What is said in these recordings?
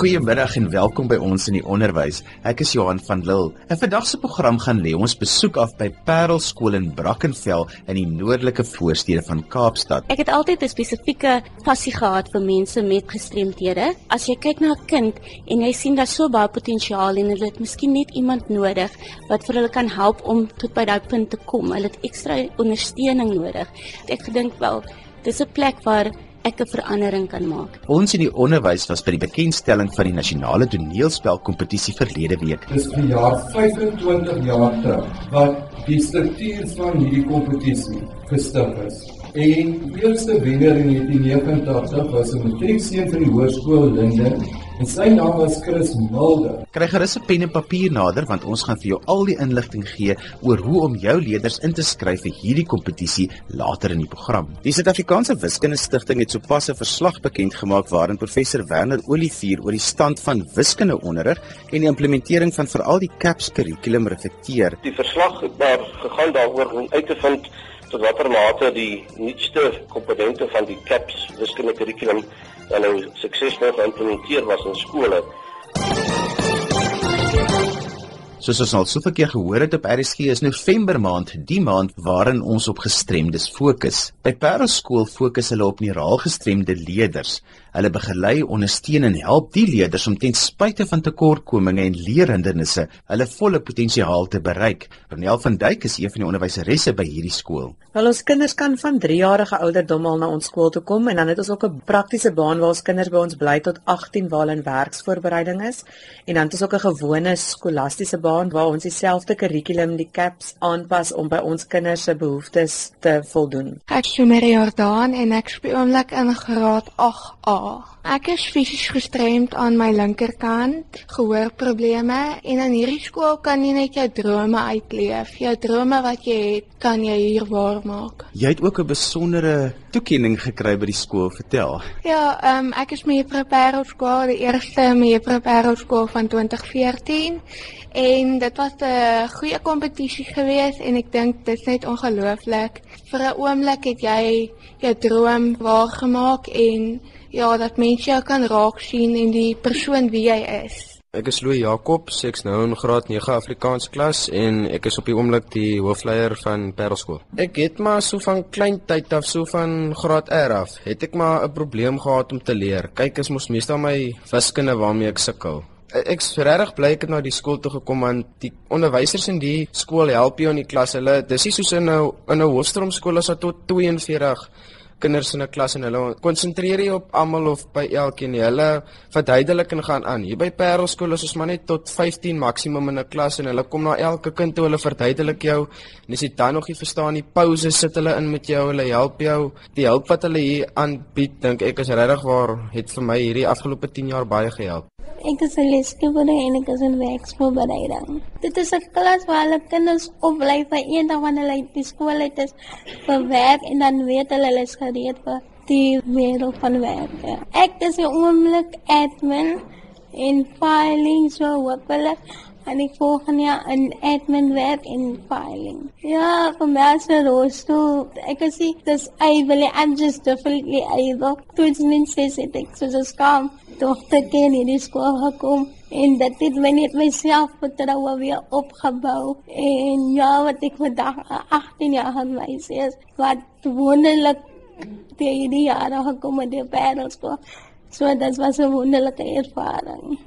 Goeiemiddag en welkom by ons in die onderwys. Ek is Johan van Lille. In vandag se program gaan lê ons besoek af by Parel Skool in Brackenfell in die noordelike voorstede van Kaapstad. Ek het altyd 'n spesifieke passie gehad vir mense met gestremthede. As jy kyk na 'n kind en jy sien daar so baie potensiaal en hulle het miskien net iemand nodig wat vir hulle kan help om tot by daai punt te kom. Hulle het ekstra ondersteuning nodig. Ek gedink wel, dis 'n plek waar ek 'n verandering kan maak. Ons in die onderwys was by die bekendstelling van die nasionale toneelspelkompetisie verlede week. Dis vir jaar 25 jaar terug wat die struktuur van hierdie kompetisie gestig is. En die eerste wenner in 1989 was 'n matriekseun van die hoërskool Linden en sy naam was Chris Mulder. Kry gerus 'n pen en papier nader want ons gaan vir jou al die inligting gee oor hoe om jou leerders in te skryf vir hierdie kompetisie later in die program. Die Suid-Afrikaanse Wiskunde Stichting het sopas 'n verslag bekend gemaak waarin professor Werner Olivier oor die stand van wiskundeonderrig en die implementering van veral die CAPS kurrikulum reflekteer. Die verslag het daar gegaan daaroor om uit te vind tot watter mate die nuutste komponente van die CAPS wiskunde kurrikulum dan nou suksesvol geïmplementeer was in skole. Soos ons al soveel keer gehoor het op RSG is November maand die maand waarin ons op gestremdes fokus. By Parel skool fokus hulle op neuraal gestremde leerders. Hulle begelei, ondersteun en help die leerders om ten spyte van tekortkominge en leerhindernisse hulle volle potensiaal te bereik. Ronel van Duyk is een van die onderwyseresse by hierdie skool. Wel ons kinders kan van 3 jarige ouderdom al na ons skool toe kom en dan het ons ook 'n praktiese baan waar ons kinders by ons bly tot 18 waar hulle in werksvoorbereiding is en dan het ons ook 'n gewone skolastiese baan waar ons dieselfde kurrikulum die CAPS aanpas om by ons kinders se behoeftes te voldoen. Ek is Shumeri Jordan en ek speel oomblik in graad 8A. Ek is fisies gestremd aan my linkerkant, gehoorprobleme en in hierdie skool kan jy net jou drome uitleef. Jou drome wat jy het, kan jy hier waar maak. Jy het ook 'n besondere toekenning gekry by die skool, vertel. Ja, ehm um, ek is mee prepare skool, die eerste mee prepare skool van 2014 en dit was 'n goeie kompetisie geweest en ek dink dit is net ongelooflik. Vir 'n oomblik het jy jou droom waargemaak en ja, dat mense jou kan raak sien en die persoon wie jy is. Ek is Louis Jacobs, ek's nou in graad 9 Afrikaans klas en ek is op die oomblik die hoofleier van Parelskool. Ek het maar so van klein tyd af, so van graad R af, het ek maar 'n probleem gehad om te leer. Kyk, is mos meestal my wiskunde waarmee ek sukkel. Ek's regtig bly ek het na die skool toe gekom want die onderwysers in die skool help jou in die klas. Hulle dis nie soos in 'n in 'n hoofstroomskool as wat tot 42 kinders in 'n klas en hulle konsentreer jy op almal of by elkeen. Hulle verduidelik en gaan aan. Hier by Parelskool is ons maar net tot 15 maksimum in 'n klas en hulle kom na elke kind toe hulle verduidelik jou. En as jy dan nog nie verstaan nie, pouse sit hulle in met jou. Hulle help jou. Die hulp wat hulle hier aanbied, dink ek is regtig waar het vir my hierdie afgelope 10 jaar baie gehelp. Ek is 'n leerskapper en ek is in werksvoorbereiding. Dit is 'n klas waar hulle kinders opbly vir eendag wanneer hulle die skool uit is vir werk en dan weet hulle hulle is gereed vir die wêreld van werk. Ja. Ek is 'n oomblik admin en filing so hopelik en ek volgende jaar in admin werk en filing. Ja, vir my as 'n rooster, ek is dis able I'm just definitely able. Toe mense sê ek so just kom dogter ken in die skool gekom en dit het my net myself vertroue weer opgebou. En ja wat ek vandag 18 jaar gaan wys is wat wonderlik die hierdie jare gekom het die parelskool. So dit was 'n wonderlike ervaring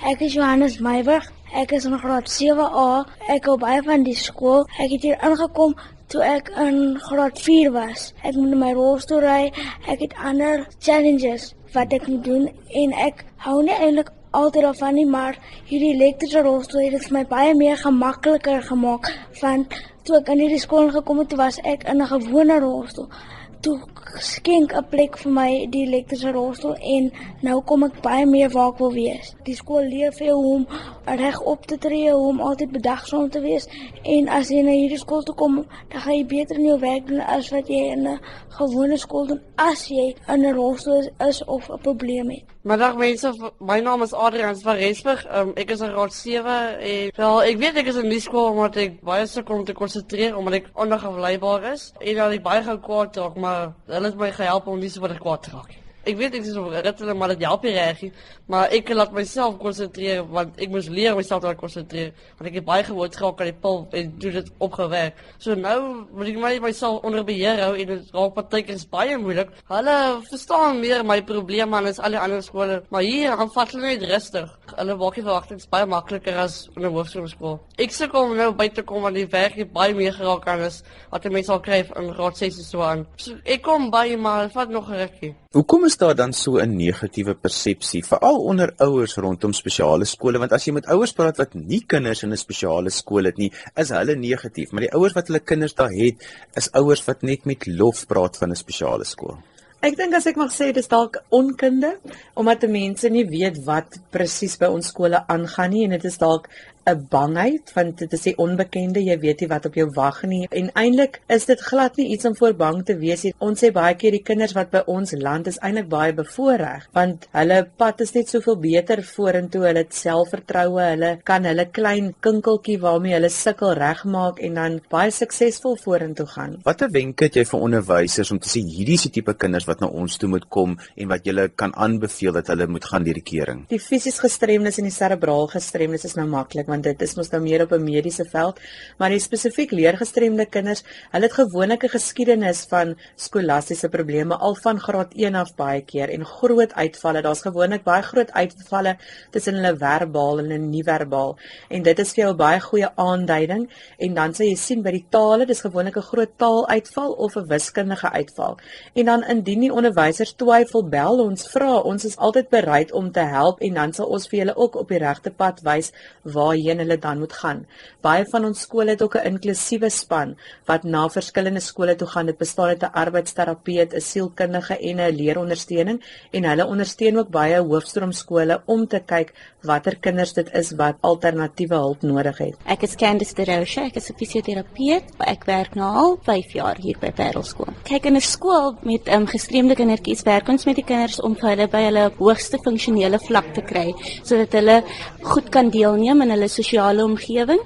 Ek is Johannes Meiberg. Ek is in graad 7A. Ek hou baie van die skool. Ek het hier aangekom toe ek in graad 4 was. Ek moet my rolstoel ry. Ek het ander challenges wat ek moet doen en ek hou nie eintlik altyd daarvan nie, maar hierdie elektriese rolstoel het dit vir my baie meer gemakliker gemaak van toe ek in hierdie skool gekom het, was ek in 'n gewone rolstoel. Toe skenk 'n plek vir my die elektriese rolstoel en nou kom ek baie meer waar ek wil wees. Die skool leer vir jou om reg op te tree, om altyd bedagsaam te wees en as jy na hierdie skool toe kom, dan gaan jy beter in jou werk doen as wat jy in 'n gewone skool doen as jy in 'n rolstoel is, is of 'n probleem het. Middag mense, my naam is Adrian van Rensburg. Um, ek is in graad 7 en wel ek weet ek is in die skool omdat ek baie sukkel om te konsentreer omdat ek ondergevleibaar is en dat ek baie gou kwaad raak, maar hulle het my gehelp om nie so baie kwaad te raak. Ek weet ek is op ritme maar dit help nie reg nie, maar ek laat myself konsentreer want ek moet leer myself te konsentreer want ek het baie gewoond geraak aan die pil en doen dit opgewerk. So nou moet ek my myself onder beheer hou en dit raak partykeer is baie moeilik. Hulle verstaan meer my probleme as al die ander skole, maar hier aanvat hulle net rustig. Hulle maak die verwagtinge baie makliker as in 'n hoërskool. Ek sukkel om nou by te kom aan die werk het baie meer geraak aan is wat mense al kry in graad 6 en so aan. So, ek kom by maar dit vat nog 'n rukkie. Hoekom is daar dan so 'n negatiewe persepsie veral onder ouers rondom spesiale skole want as jy met ouers praat wat nie kinders in 'n spesiale skool het nie, is hulle negatief, maar die ouers wat hulle kinders daar het, is ouers wat net met lof praat van 'n spesiale skool. Ek dink as ek mag sê dis dalk onkunde omdat mense nie weet wat presies by ons skole aangaan nie en dit is dalk 'n bangheid want dit is die onbekende, jy weet nie wat op jou wag nie. En eintlik is dit glad nie iets om voor bang te wees nie. Ons sê baie keer die kinders wat by ons land is eintlik baie bevoordeel want hulle pad is net soveel beter vorentoe. Hulle het selfvertroue, hulle kan hulle klein kinkeltjie waarmee hulle sukkel regmaak en dan baie suksesvol vorentoe gaan. Watter wenke het jy vir onderwysers om te sê hierdie is die tipe kinders wat na ons toe moet kom en wat jy kan aanbeveel dat hulle moet gaan deur die kering? Die fisies gestremdes en die serebraal gestremdes is nou maklik want dit is mos nou meer op 'n mediese veld, maar die spesifiek leergestremde kinders, hulle het gewoonlik 'n geskiedenis van skolastiese probleme al van graad 1 af baie keer en groot uitvalle. Daar's gewoonlik baie groot uitvalle tussen hulle verbaal en hulle nie-verbaal en dit is vir jou 'n baie goeie aanduiding en dan sal jy sien by die tale, dis gewoonlik 'n groot taaluitval of 'n wiskundige uitval. En dan indien die onderwysers twyfel, bel ons, vra, ons is altyd bereid om te help en dan sal ons vir julle ook op die regte pad wys waar waarheen hulle dan moet gaan. Baie van ons skole het ook 'n inklusiewe span wat na verskillende skole toe gaan. Dit bestaan uit 'n arbeidsterapeut, 'n sielkundige en 'n leerondersteuning en hulle ondersteun ook baie hoofstroomskole om te kyk watter kinders dit is wat alternatiewe hulp nodig het. Ek is Candice de Roche, ek is 'n fisioterapeut. Ek werk nou al 5 jaar hier by Parelskool. Kyk in 'n skool met um, gestremde kindertjies werk ons met die kinders om hulle by hulle hoogste funksionele vlak te kry sodat hulle goed kan deelneem in hulle sosiale omgewing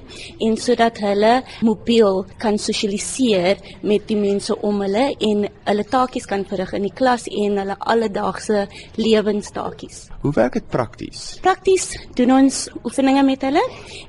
en sodat hulle mobiel kan sosialiseer met die mense om hulle en hulle taakies kan verrig in die klas en hulle alledaagse lewenstaakies. Hoe werk dit prakties? Prakties doen ons oefeninge met hulle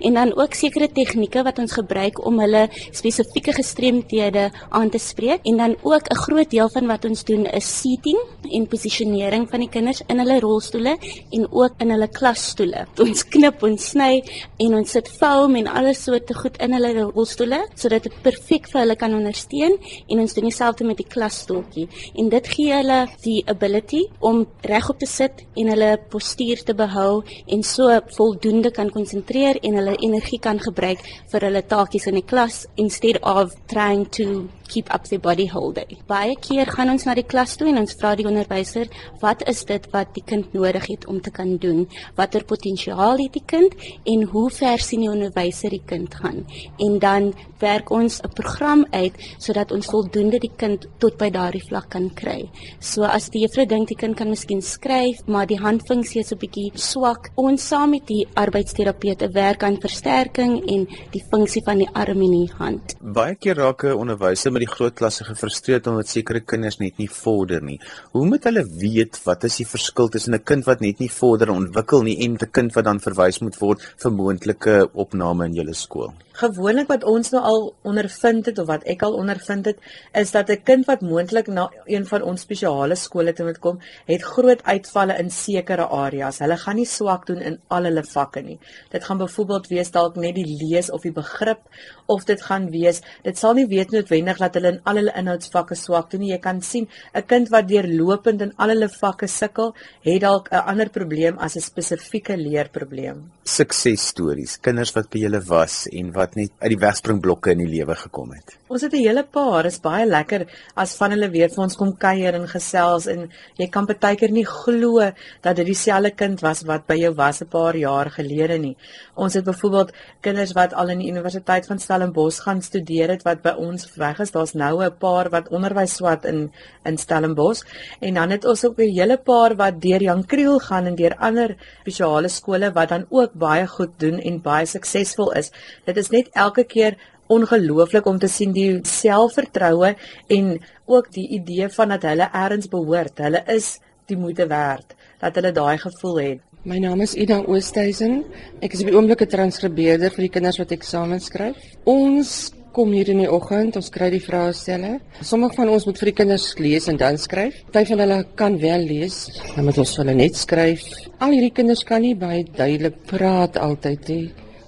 en dan ook sekere tegnieke wat ons gebruik om hulle spesifieke gestremthede aan te spreek en dan ook 'n groot deel van wat ons doen is seating en posisionering van die kinders in hulle rolstoele en ook in hulle klasstoele. Ons knip ons sny en ons sit foam en alles so te goed in hulle rolstoele sodat dit perfek vir hulle kan ondersteun en ons doen dieselfde met die klasstoeltjie en dit gee hulle die ability om regop te sit en hulle postuur te behou en so voldoende kan konsentreer en hulle energie kan gebruik vir hulle taakies in die klas instead of trying to keep up their body whole day. Baie keer gaan ons na die klas toe en ons vra die onderwyser, wat is dit wat die kind nodig het om te kan doen? Watter potensiaal het die kind en hoe ver sien die onderwyser die kind gaan? En dan werk ons 'n program uit sodat ons voldoende die kind tot by daardie vlak kan kry. So as die juffrou dink die kind kan miskien skryf, maar die handfunksie is 'n bietjie swak, ons saam met die arbeidsterapeute werk aan versterking en die funksie van die arm en die hand. Baie keer raak 'n onderwyser met die groot klasse gefrustreerd omdat sekere kinders net nie vorder nie. Hoe moet hulle weet wat is die verskil tussen 'n kind wat net nie vorder ontwikkel nie en 'n kind wat dan verwys moet word vir moontlike opname in julle skool? gewoonlik wat ons nou al ondervind het of wat ek al ondervind het is dat 'n kind wat moontlik na een van ons spesiale skole toe moet kom, het groot uitvalle in sekere areas. Hulle gaan nie swak doen in al hulle vakke nie. Dit gaan byvoorbeeld wees dalk net die lees of die begrip of dit gaan wees dit sal nie weet noodwendig dat hulle in al hulle inhoudsvakke swak doen nie. Jy kan sien 'n kind wat deurlopend in al hulle vakke sukkel, het dalk 'n ander probleem as 'n spesifieke leerprobleem. Suksesstories, kinders wat by julle was en wat net uit die wegspringblokke in die lewe gekom het. Ons het 'n hele paar, is baie lekker as van hulle weer vir ons kom kuier en gesels en jy kan partykeer nie glo dat dit dieselfde kind was wat by jou was 'n paar jaar gelede nie. Ons het byvoorbeeld kinders wat al in die Universiteit van Stellenbosch gaan studeer het wat by ons weg is. Daar's nou 'n paar wat onderwys swat in in Stellenbosch en dan het ons ook 'n hele paar wat deur Jan Kriel gaan en deur ander spesiale skole wat dan ook baie goed doen en baie suksesvol is. Dit is net elke keer ongelooflik om te sien die selfvertroue en ook die idee van dat hulle eers behoort. Hulle is die moeite werd dat hulle daai gevoel het. My naam is Ida Oosthuizen. Ek is op die oomblik 'n transkribeerder vir die kinders wat eksamens skryf. Ons kom hier in die oggend, ons kry die vraestelle. Sommige van ons moet vir die kinders lees en dan skryf. Party van hulle kan wel lees, dan moet ons hulle net skryf. Al hierdie kinders kan nie baie duidelik praat altyd nie.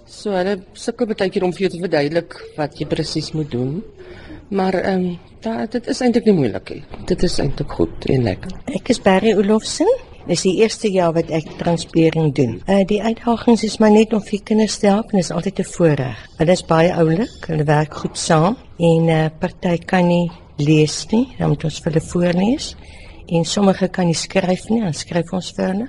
So hulle sukkel baie keer om vir jou te verduidelik wat jy presies moet doen. Maar ehm um, dit is eintlik nie moeilik nie. Dit is eintlik goed en lekker. Ek is Barry Olofsen. Dis die eerste jaar wat ek transpering doen. Uh die uitdagings is maar net om vir kinders te help en is altyd 'n voorreg. Hulle is baie oulik, hulle werk goed saam en uh party kan nie lees nie, dan moet ons vir hulle voorlees. En sommige kan nie skryf nie, dan skryf ons vir hulle.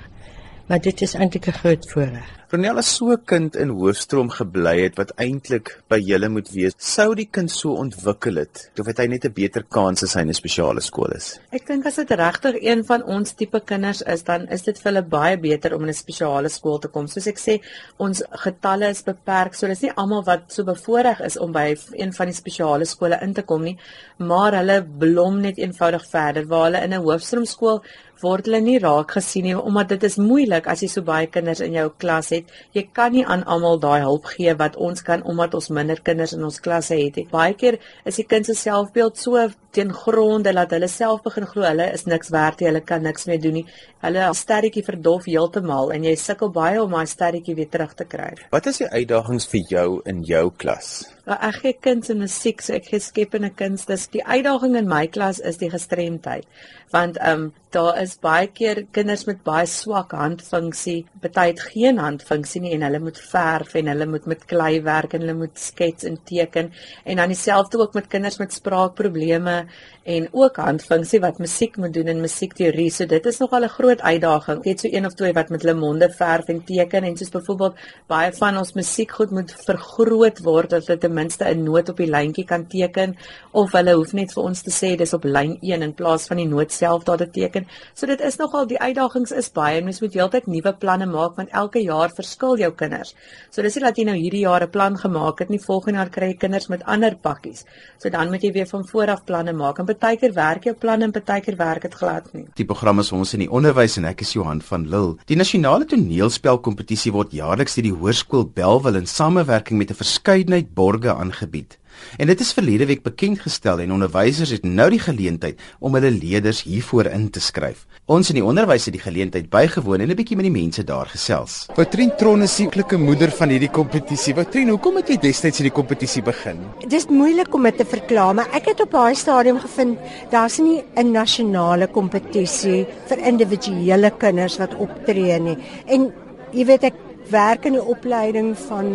Maar dit is eintlik 'n groot voorreg. Ronel as so 'n kind in Hoofstroom gebly het wat eintlik by julle moet wees, sou die kind so ontwikkel het of het hy net 'n beter kans as hy in 'n spesiale skool is? Ek dink as dit regtig een van ons tipe kinders is, dan is dit vir hulle baie beter om in 'n spesiale skool te kom. Soos ek sê, ons getalle is beperk, so dis nie almal wat so bevoordeel is om by een van die spesiale skole in te kom nie, maar hulle blom net eenvoudig verder waar hulle in 'n Hoofstroom skool word hulle nie raak gesien nie omdat dit is moeilik as jy so baie kinders in jou klas het het, jy kan nie aan almal daai hulp gee wat ons kan omdat ons minder kinders in ons klasse het. het. Baie keer is die kind se selfbeeld so teen gronde dat hulle self begin glo hulle is niks werd nie, hulle kan niks meer doen nie. Hulle sterretjie verdof heeltemal en jy sukkel baie om daai sterretjie weer terug te kry. Wat is die uitdagings vir jou in jou klas? Ek gee kinders in musiek, so ek gee skep en 'n kuns. Dis die uitdaging in my klas is die gestremdheid. Want ehm um, daar is baie keer kinders met baie swak handfunksie, baie het geen handfunksie nie en hulle moet verf en hulle moet met klei werk en hulle moet skets en teken en dan dieselfde ook met kinders met spraakprobleme en ook handfunksie wat musiek moet doen in musiekteorie. So dit is nogal 'n groot uitdaging. Ek het so een of twee wat met hulle monde verf en teken en soos byvoorbeeld baie van ons musiekgoed moet vergroot word dat hulle ten minste 'n noot op die lyntjie kan teken of hulle hoef net vir ons te sê dis op lyn 1 in plaas van die noot self daar te teken. So dit is nogal die uitdagings is baie. Mens moet heeltyd nuwe planne maak want elke jaar verskil jou kinders. So dis nie dat jy nou hierdie jaar 'n plan gemaak het nie, volgende jaar kry jy kinders met ander pakkies. So dan moet jy weer van voor af planne maak en partykeer werk jou plan en partykeer werk dit glad nie. Die program is ons in die onderwys en ek is Johan van Lille. Die nasionale toneelspelkompetisie word jaarliks deur die Hoërskool Belwel in samewerking met 'n verskeidenheid borge aangebied. En dit is verlede week bekend gestel en onderwysers het nou die geleentheid om hulle leerders hiervoor in te skryf. Ons in die onderwys het die geleentheid bygewoon en 'n bietjie met die mense daar gesels. Patrien Tron is die klikke moeder van hierdie kompetisie. Patrien, hoekom het jy destyds hierdie kompetisie begin? Dit is moeilik om dit te verklaar, maar ek het op daai stadium gevind daar's nie 'n nasionale kompetisie vir individuele kinders wat optree nie. En jy weet ek werk in die opleiding van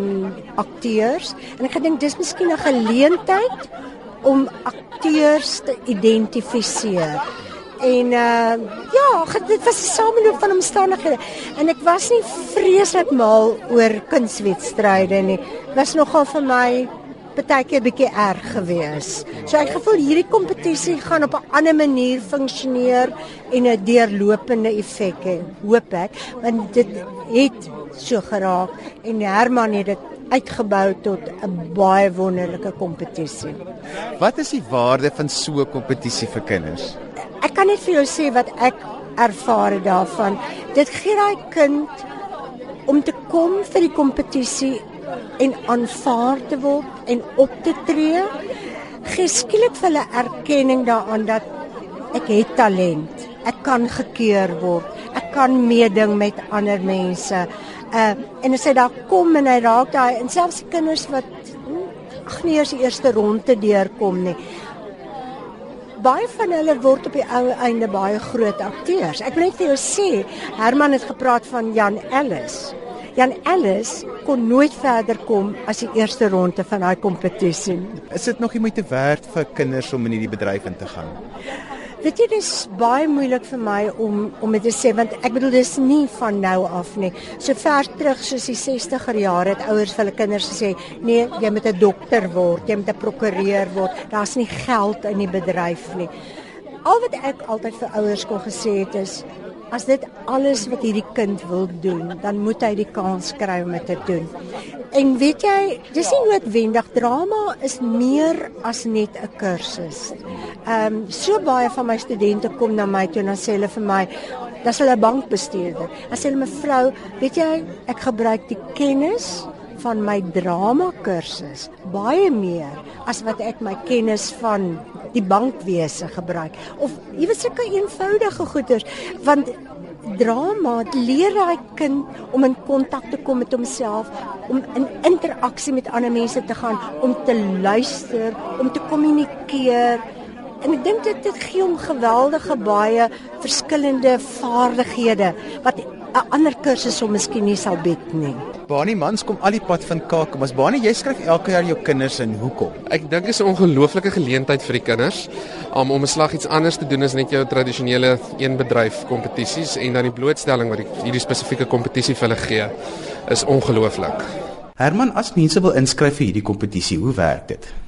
akteurs en ek gedink dis miskien 'n geleentheid om akteurs te identifiseer. En uh ja, dit was 'n sameloop van omstandighede en ek was nie vreeslik mal oor kunswedstryde nie. Dit was nogal vir my partykeer bietjie erg gewees. So ek gevoel hierdie kompetisie gaan op 'n ander manier funksioneer en 'n deurlopende effek hê, hoop ek, want dit het so geraak en Herman het dit uitgebou tot 'n baie wonderlike kompetisie. Wat is die waarde van so 'n kompetisie vir kinders? Ek kan net vir jou sê wat ek ervaar daarvan. Dit gee daai kind om te kom vir die kompetisie en aanvaar te word en op te tree. Geskielik vir hulle erkenning daaraan dat ek het talent. Ek kan gekeur word. Ek kan meeding met ander mense. Uh en hy daar kom en hy raak daai en selfs kinders wat hm, ag nee, as die eerste ronde deurkom nie. Baie van hulle word op die ou einde baie groot akteurs. Ek wil net vir jou sê, Herman het gepraat van Jan Ellis. Jan Ellis kon nooit verder kom as die eerste ronde van daai kompetisie. Is dit nog nie moeite werd vir kinders om in hierdie bedryf in te gaan? Weet jy dis baie moeilik vir my om om dit te sê want ek bedoel dis nie van nou af nie. So ver terug soos die 60er jare het ouers vir hulle kinders gesê, "Nee, jy moet 'n dokter word, jy moet 'n prokureur word. Daar's nie geld in die bedryf nie." Al wat ek altyd vir ouers kon het is As dit alles wat hierdie kind wil doen, dan moet hy die kans kry om dit te doen. En weet jy, dis nie noodwendig drama is meer as net 'n kursus. Ehm um, so baie van my studente kom na my toe en dan sê hulle vir my, dis hulle bankbestuurder. As hulle mevrou, weet jy, ek gebruik die kennis van my drama kursus baie meer as wat ek my kennis van die bankwese gebruik. Of iewers sulke eenvoudige goeders want drama leer daai kind om in kontak te kom met homself om in interaksie met ander mense te gaan om te luister om te kommunikeer. En ek dink dit dit gee hom geweldige baie verskillende vaardighede wat 'n ander kursus sou miskien nie sal bied nie. Bani mans kom al die pad van Kaap. Mas Bani, jy skryf elke jaar jou kinders in hoekom? Ek dink dit is 'n ongelooflike geleentheid vir die kinders um, om 'n slag iets anders te doen as net jou tradisionele een bedryf kompetisies en dan die blootstelling wat die, hierdie spesifieke kompetisie vir hulle gee is ongelooflik. Herman, as mense wil inskryf vir hierdie kompetisie, hoe werk dit?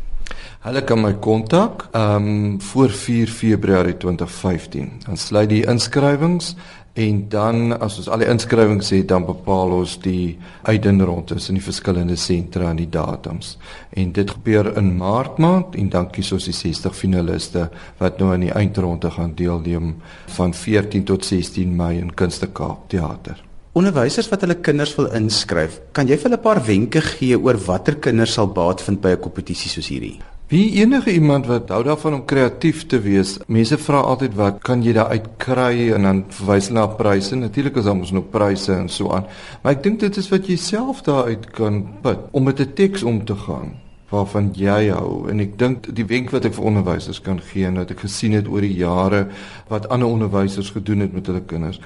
Hulle kan my kontak um, voor 4 Februarie 2015. Dan sluit die inskrywings en dan as ons al die inskrywings het dan bepaal ons die uitdinrondes in die verskillende sentra en die datums en dit gebeur in maart maand en dan kies ons die 60 finaliste wat nou aan die eindronde gaan deelneem van 14 tot 16 Mei in Kunste Kaap teater Onderwysers wat hulle kinders wil inskryf, kan jy vir hulle 'n paar wenke gee oor watter kinders sal baat vind by 'n kompetisie soos hierdie? Wie enige iemand wat hou daarvan om kreatief te wees, mense vra altyd wat kan jy daar uit kry en dan verwys hulle na pryse. Natuurlik is daar mos nog pryse en so aan. Maar ek dink dit is wat jy self daaruit kan put om met 'n teks om te gaan waarvan jy hou en ek dink die wenk wat ek vir onderwysers kan gee en wat ek gesien het oor die jare wat ander onderwysers gedoen het met hulle kinders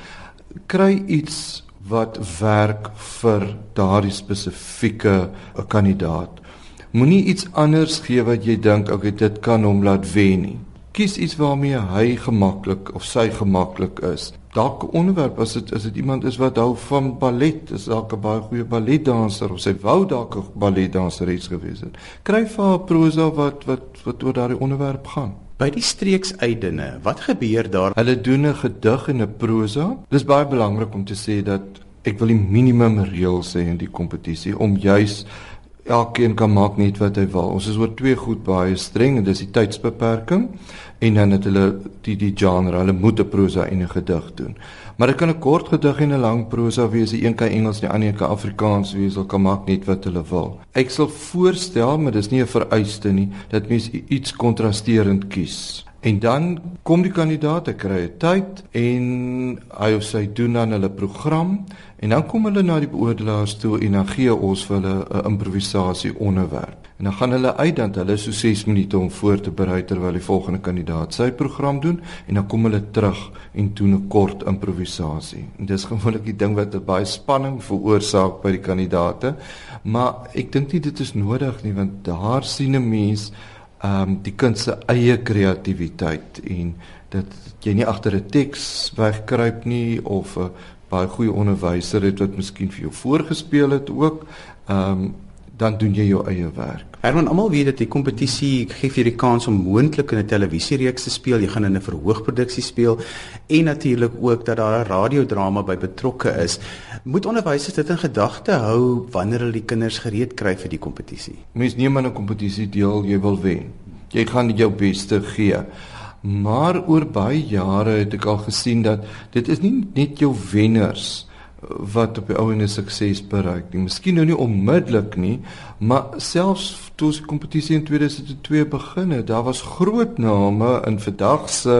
kry iets wat werk vir daardie spesifieke kandidaat Moenie iets anders gee wat jy dink okay dit kan hom laat wen nie. Kies iets waarmee hy gemaklik of sy gemaklik is. Dalk 'n onderwerp as dit as dit iemand is wat hou van ballet, is dalk 'n baie goeie balletdanser of sy wou dalk 'n balletdanseres gewees het. Kry vir haar prosa wat wat wat oor daardie onderwerp gaan. By die streeksuitdinne, wat gebeur daar? Hulle doen 'n gedig en 'n prosa. Dis baie belangrik om te sê dat ek wil die minimum reëls hê in die kompetisie om juis elkeen kan maak net wat hy wil. Ons is oor twee goed baie streng en dis die tydsbeperking en dan het hulle die die genre, hulle moet 'n prosa en 'n gedig doen. Maar dit kan 'n kort gedig en 'n lang prosa wees, die een kan Engels, die ander kan Afrikaans wees, hulle kan maak net wat hulle wil. Ek sal voorstel, maar dis nie 'n vereiste nie, dat mens iets kontrasterend kies. En dan kom die kandidaat, hy kry 'n tyd en hy of sy doen dan hulle program En dan kom hulle na die beoordelaars toe en dan gee ons vir hulle 'n improvisasie onderwerp. En dan gaan hulle uit dan hulle so 6 minute om voor te berei terwyl die volgende kandidaat sy program doen en dan kom hulle terug en doen 'n kort improvisasie. En dis gewoonlik die ding wat baie spanning veroorsaak by die kandidaate, maar ek dink nie dit is nodig nie want daar sien 'n mens ehm um, die kind se eie kreatiwiteit en dat jy nie agter 'n teks wegkruip nie of 'n baie goeie onderwyser het wat miskien vir jou voorgespeel het ook, ehm um, dan doen jy jou eie werk. Herman, almal weet dat die kompetisie gee vir die kans om moontlik in 'n televisiereeks te speel, jy gaan in 'n verhoogproduksie speel en natuurlik ook dat daar 'n radiodrama by betrokke is. Moet onderwysers dit in gedagte hou wanneer hulle die kinders gereed kry vir die kompetisie? Mens neem aan 'n kompetisie deel, jy wil wen. Jy gaan jou beste gee. Maar oor baie jare het ek al gesien dat dit is nie net jou wenners wat op die ou en sukses bereik nie. Miskien nou nie onmiddellik nie, maar selfs toe die kompetisie in 2002 begin het, daar was groot name in vandag se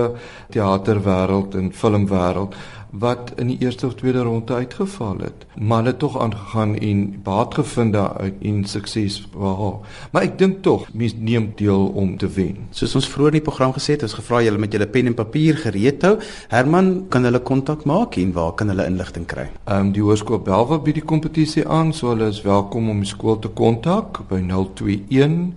teaterwêreld en filmwêreld wat in die eerste of tweede ronde uitgeval het. Maar hulle het tog aangegaan en baat gevind daaruit en sukses behaal. Maar ek dink tog mense neem deel om te wen. Soos ons vroeër in die program gesê het, ons gevra julle met julle pen en papier gereed hou. Herman, kan hulle kontak maak en waar kan hulle inligting kry? Ehm um, die hoërskool Belwa bied die kompetisie aan, so hulle is welkom om die skool te kontak by 021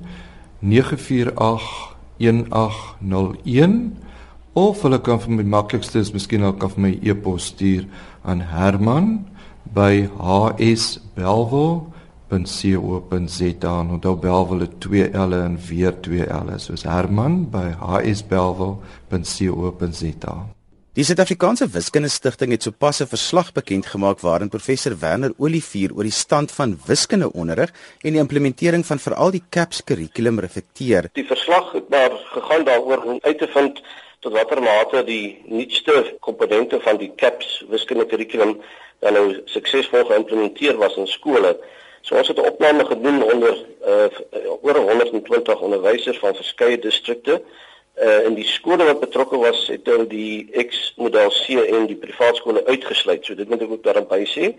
948 1801 of hulle kan vir my maklikste is miskien ook af my e-pos stuur aan Herman by hsbelwel.co.za en onthou Belwel het 2 L en weer 2 L soos Herman by hsbelwel.co.za Die Suid-Afrikaanse Wiskunde Stichting het sopas 'n verslag bekend gemaak waarin professor Werner Olivier oor die stand van wiskundeonderrig en die implementering van veral die CAPS kurrikulum reflekteer. Die verslag het daar gegaan daaroor om uit te vind tot watter mate die nuutste komponente van die CAPS wiskundige kurrikulum dan nou suksesvol geïmplementeer was in skole. So ons het 'n opname gedoen onder uh, oor 120 onderwysers van verskeie distrikte. Uh, in die skole wat betrokke was, het hulle die X model C en die privaat skole uitgesluit. So dit moet ek ook daarby sê.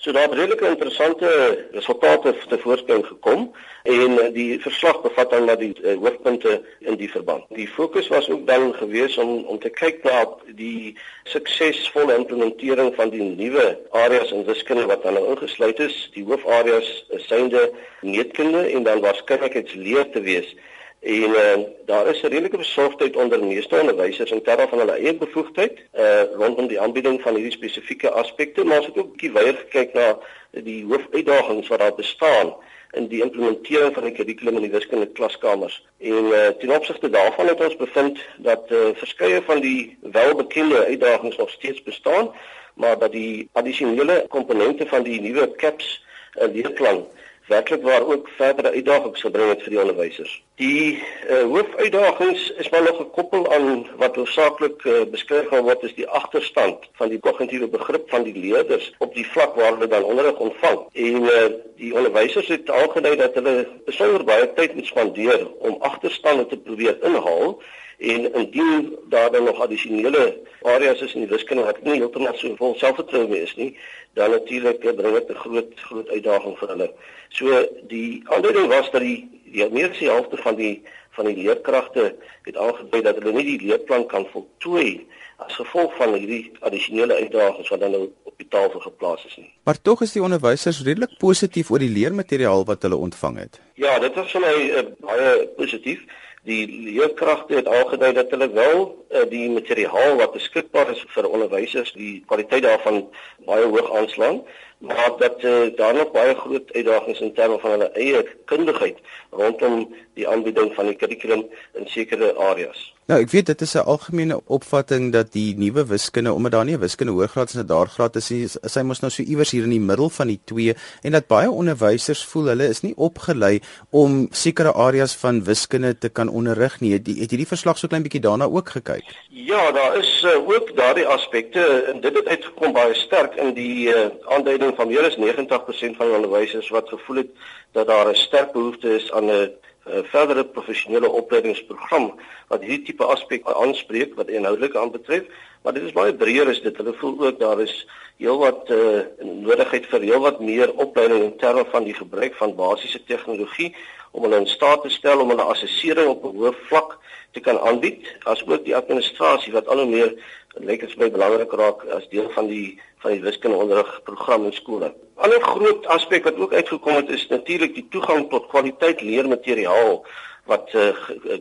So daar het redelike interessante resultate te voorskyn gekom en die verslag bevat dan dat die uh, hoofpunte in die verband. Die fokus was ook dan gewees om om te kyk na die suksesvolle implementering van die nuwe areas in wiskunde wat dan nou ingesluit is. Die hoofareas is synde meetkunde en dan waarskynlikheidsleer te wees. En uh, daar is 'n redelike besorgdheid onder meeste onderwysers in terme van hulle eie bevoegdheid uh rondom die aanbieding van hierdie spesifieke aspekte, maar ons het ook 'n bietjie weier gekyk na die hoofuitdagings wat daar bestaan in die implementering van die kurrikulum in die wiskunde klaskamers. En uh ten opsigte daarvan het ons bevind dat uh verskeie van die welbekende uitdagings nog steeds bestaan, maar dat die addisionele komponente van die nuwe CAPS uh, leerplan werklik waar ook verdere uitdagings gebring het vir die onderwysers. Die uh, hoofuitdagings is maar nog gekoppel aan wat hoofsaaklik uh, beskryf gaan word as die agterstand van die kognitiewe begrip van die leerders op die vlak waar hulle dan onderrig ontvang. En uh, die onderwysers het algedui dat hulle besonder baie tyd moet spandeer om agterstande te probeer inhaal en indien daar dan nog addisionele areas is in die wiskunde wat nie heeltemal so vol selfvertroue is nie, dan natuurlik bring dit 'n groot groot uitdaging vir hulle. So die aanduiding was dat die die meeste helfte van die van die leerkragte het aangedui dat hulle nie die leerplan kan voltooi as gevolg van hierdie addisionele uitdagings wat dan nou op die tafel geplaas is nie. Maar tog is die onderwysers redelik positief oor die leermateriaal wat hulle ontvang het. Ja, dit was vir my uh, baie positief die leerkragte het aangedui dat hulle wel uh, die materiaal wat beskikbaar is vir onderwysers die kwaliteit daarvan baie hoog aanslaan maar dat uh, daar nog baie groot uitdagings in terme van hulle eie kundigheid rondom die aanbieding van die kurrikulum in sekere areas. Nou, ek weet dit is 'n algemene opvatting dat die nuwe wiskunde omdat daar nie 'n wiskunde hoërgraad en 'n daargraad is, is hy mos nou so iewers hier in die middel van die twee en dat baie onderwysers voel hulle is nie opgelei om sekere areas van wiskunde te kan onderrig nie. Het, het hierdie verslag so klein bietjie daarna ook gekyk? Ja, daar is uh, ook daardie aspekte en dit het uitgekom baie sterk in die uh, aanduiding van meer as 90% van onderwysers wat gevoel het dat daar 'n sterk behoefte is aan 'n uh, verdere professionele opleidingsprogram wat hierdie tipe aspekte aanspreek wat inhoudelik aanbetref, maar dit is baie breër as dit. Hulle voel ook daar is heelwat uh, nodigheid vir heelwat meer opleiding in terme van die gebruik van basiese tegnologie om hulle in staat te stel om hulle assessering op 'n hoë vlak te kan aanbied, asook die administrasie wat al hoe meer lyk vir my belangrik raak as deel van die van die wiskundeonderrig program in skole. 'n Ander groot aspek wat ook uitgekom het is natuurlik die toegang tot kwaliteit leermateriaal wat uh,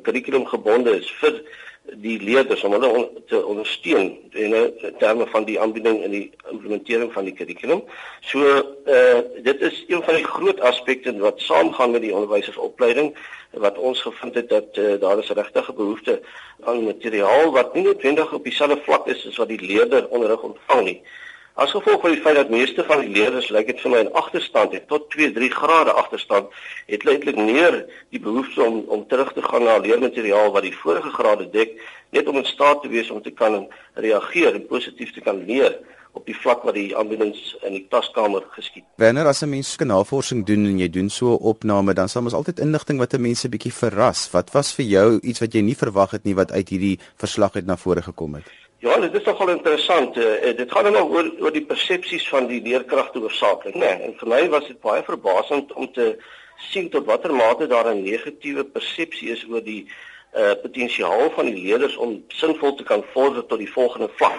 kurrikulum gebonde is vir die leerders om hulle on te ondersteun in terme van die aanbieding en die implementering van die kurrikulum. So uh dit is een van die groot aspekte wat saamgaan met die onderwysersopleiding wat ons gevind het dat uh, daar is regtig 'n behoefte aan materiaal wat nie noodwendig op dieselfde vlak is as wat die leerder onderrig ontvang nie. As gevolg van die feit dat meeste van die leerders lyk dit vir my in agterstand het tot 2-3 grade agterstand, het eintlik meer die behoefte om om terug te gaan na leermateriaal wat die vorige grade dek, net om in staat te wees om te kan reageer en positief te kan leer op die vlak wat die aanbiedings in die taskamer geskied. Wanneer as 'n mens navorsing doen en jy doen so 'n opname, dan sal ons altyd inligting wat 'n mense bietjie verras. Wat was vir jou iets wat jy nie verwag het nie wat uit hierdie verslag uit na vore gekom het? Ja, dit is nogal interessant. Uh, dit gaan nou oor oor die persepsies van die leerkragte oorsaaklik, né? Nee, en vir my was dit baie verbasend om te sien tot watter mate daar 'n negatiewe persepsie is oor die uh potensiaal van die leerders om sinvol te kan vorder tot die volgende vlak.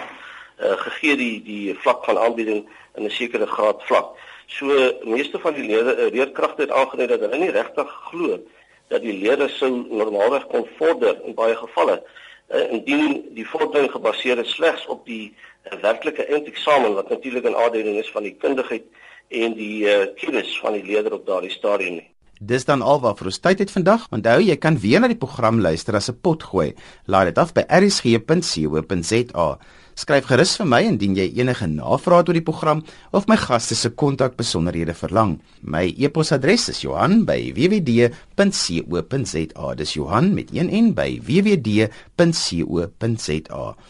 Uh gegee die die vlak van aanbieding in 'n sekere graad vlak. So meeste van die leerders leerkragte het aangeneem dat hulle nie regtig glo dat die leerders sou normaalweg kon vorder in baie gevalle uh, indien die vordering gebaseer is slegs op die uh, werklike eindeksamen wat natuurlik 'n aanduiding is van die kundigheid en die uh, kennis van die leerder op daardie stadium nie. Dis dan alwaar vir ons tyd het vandag. Onthou jy kan weer na die program luister as 'n pot gooi. Laai dit af by rsg.co.za. Skryf gerus vir my indien jy enige navrae oor die program of my gaste se kontakbesonderhede verlang. My e-posadres is Johan@wwd.co.za. Dis Johan met een n by wwd.co.za.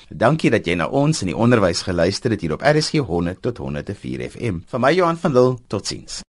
Dankie dat jy na ons in die onderwys geluister het hier op RSG 100 tot 104 FM. Vir my Johan van Lille, totsiens.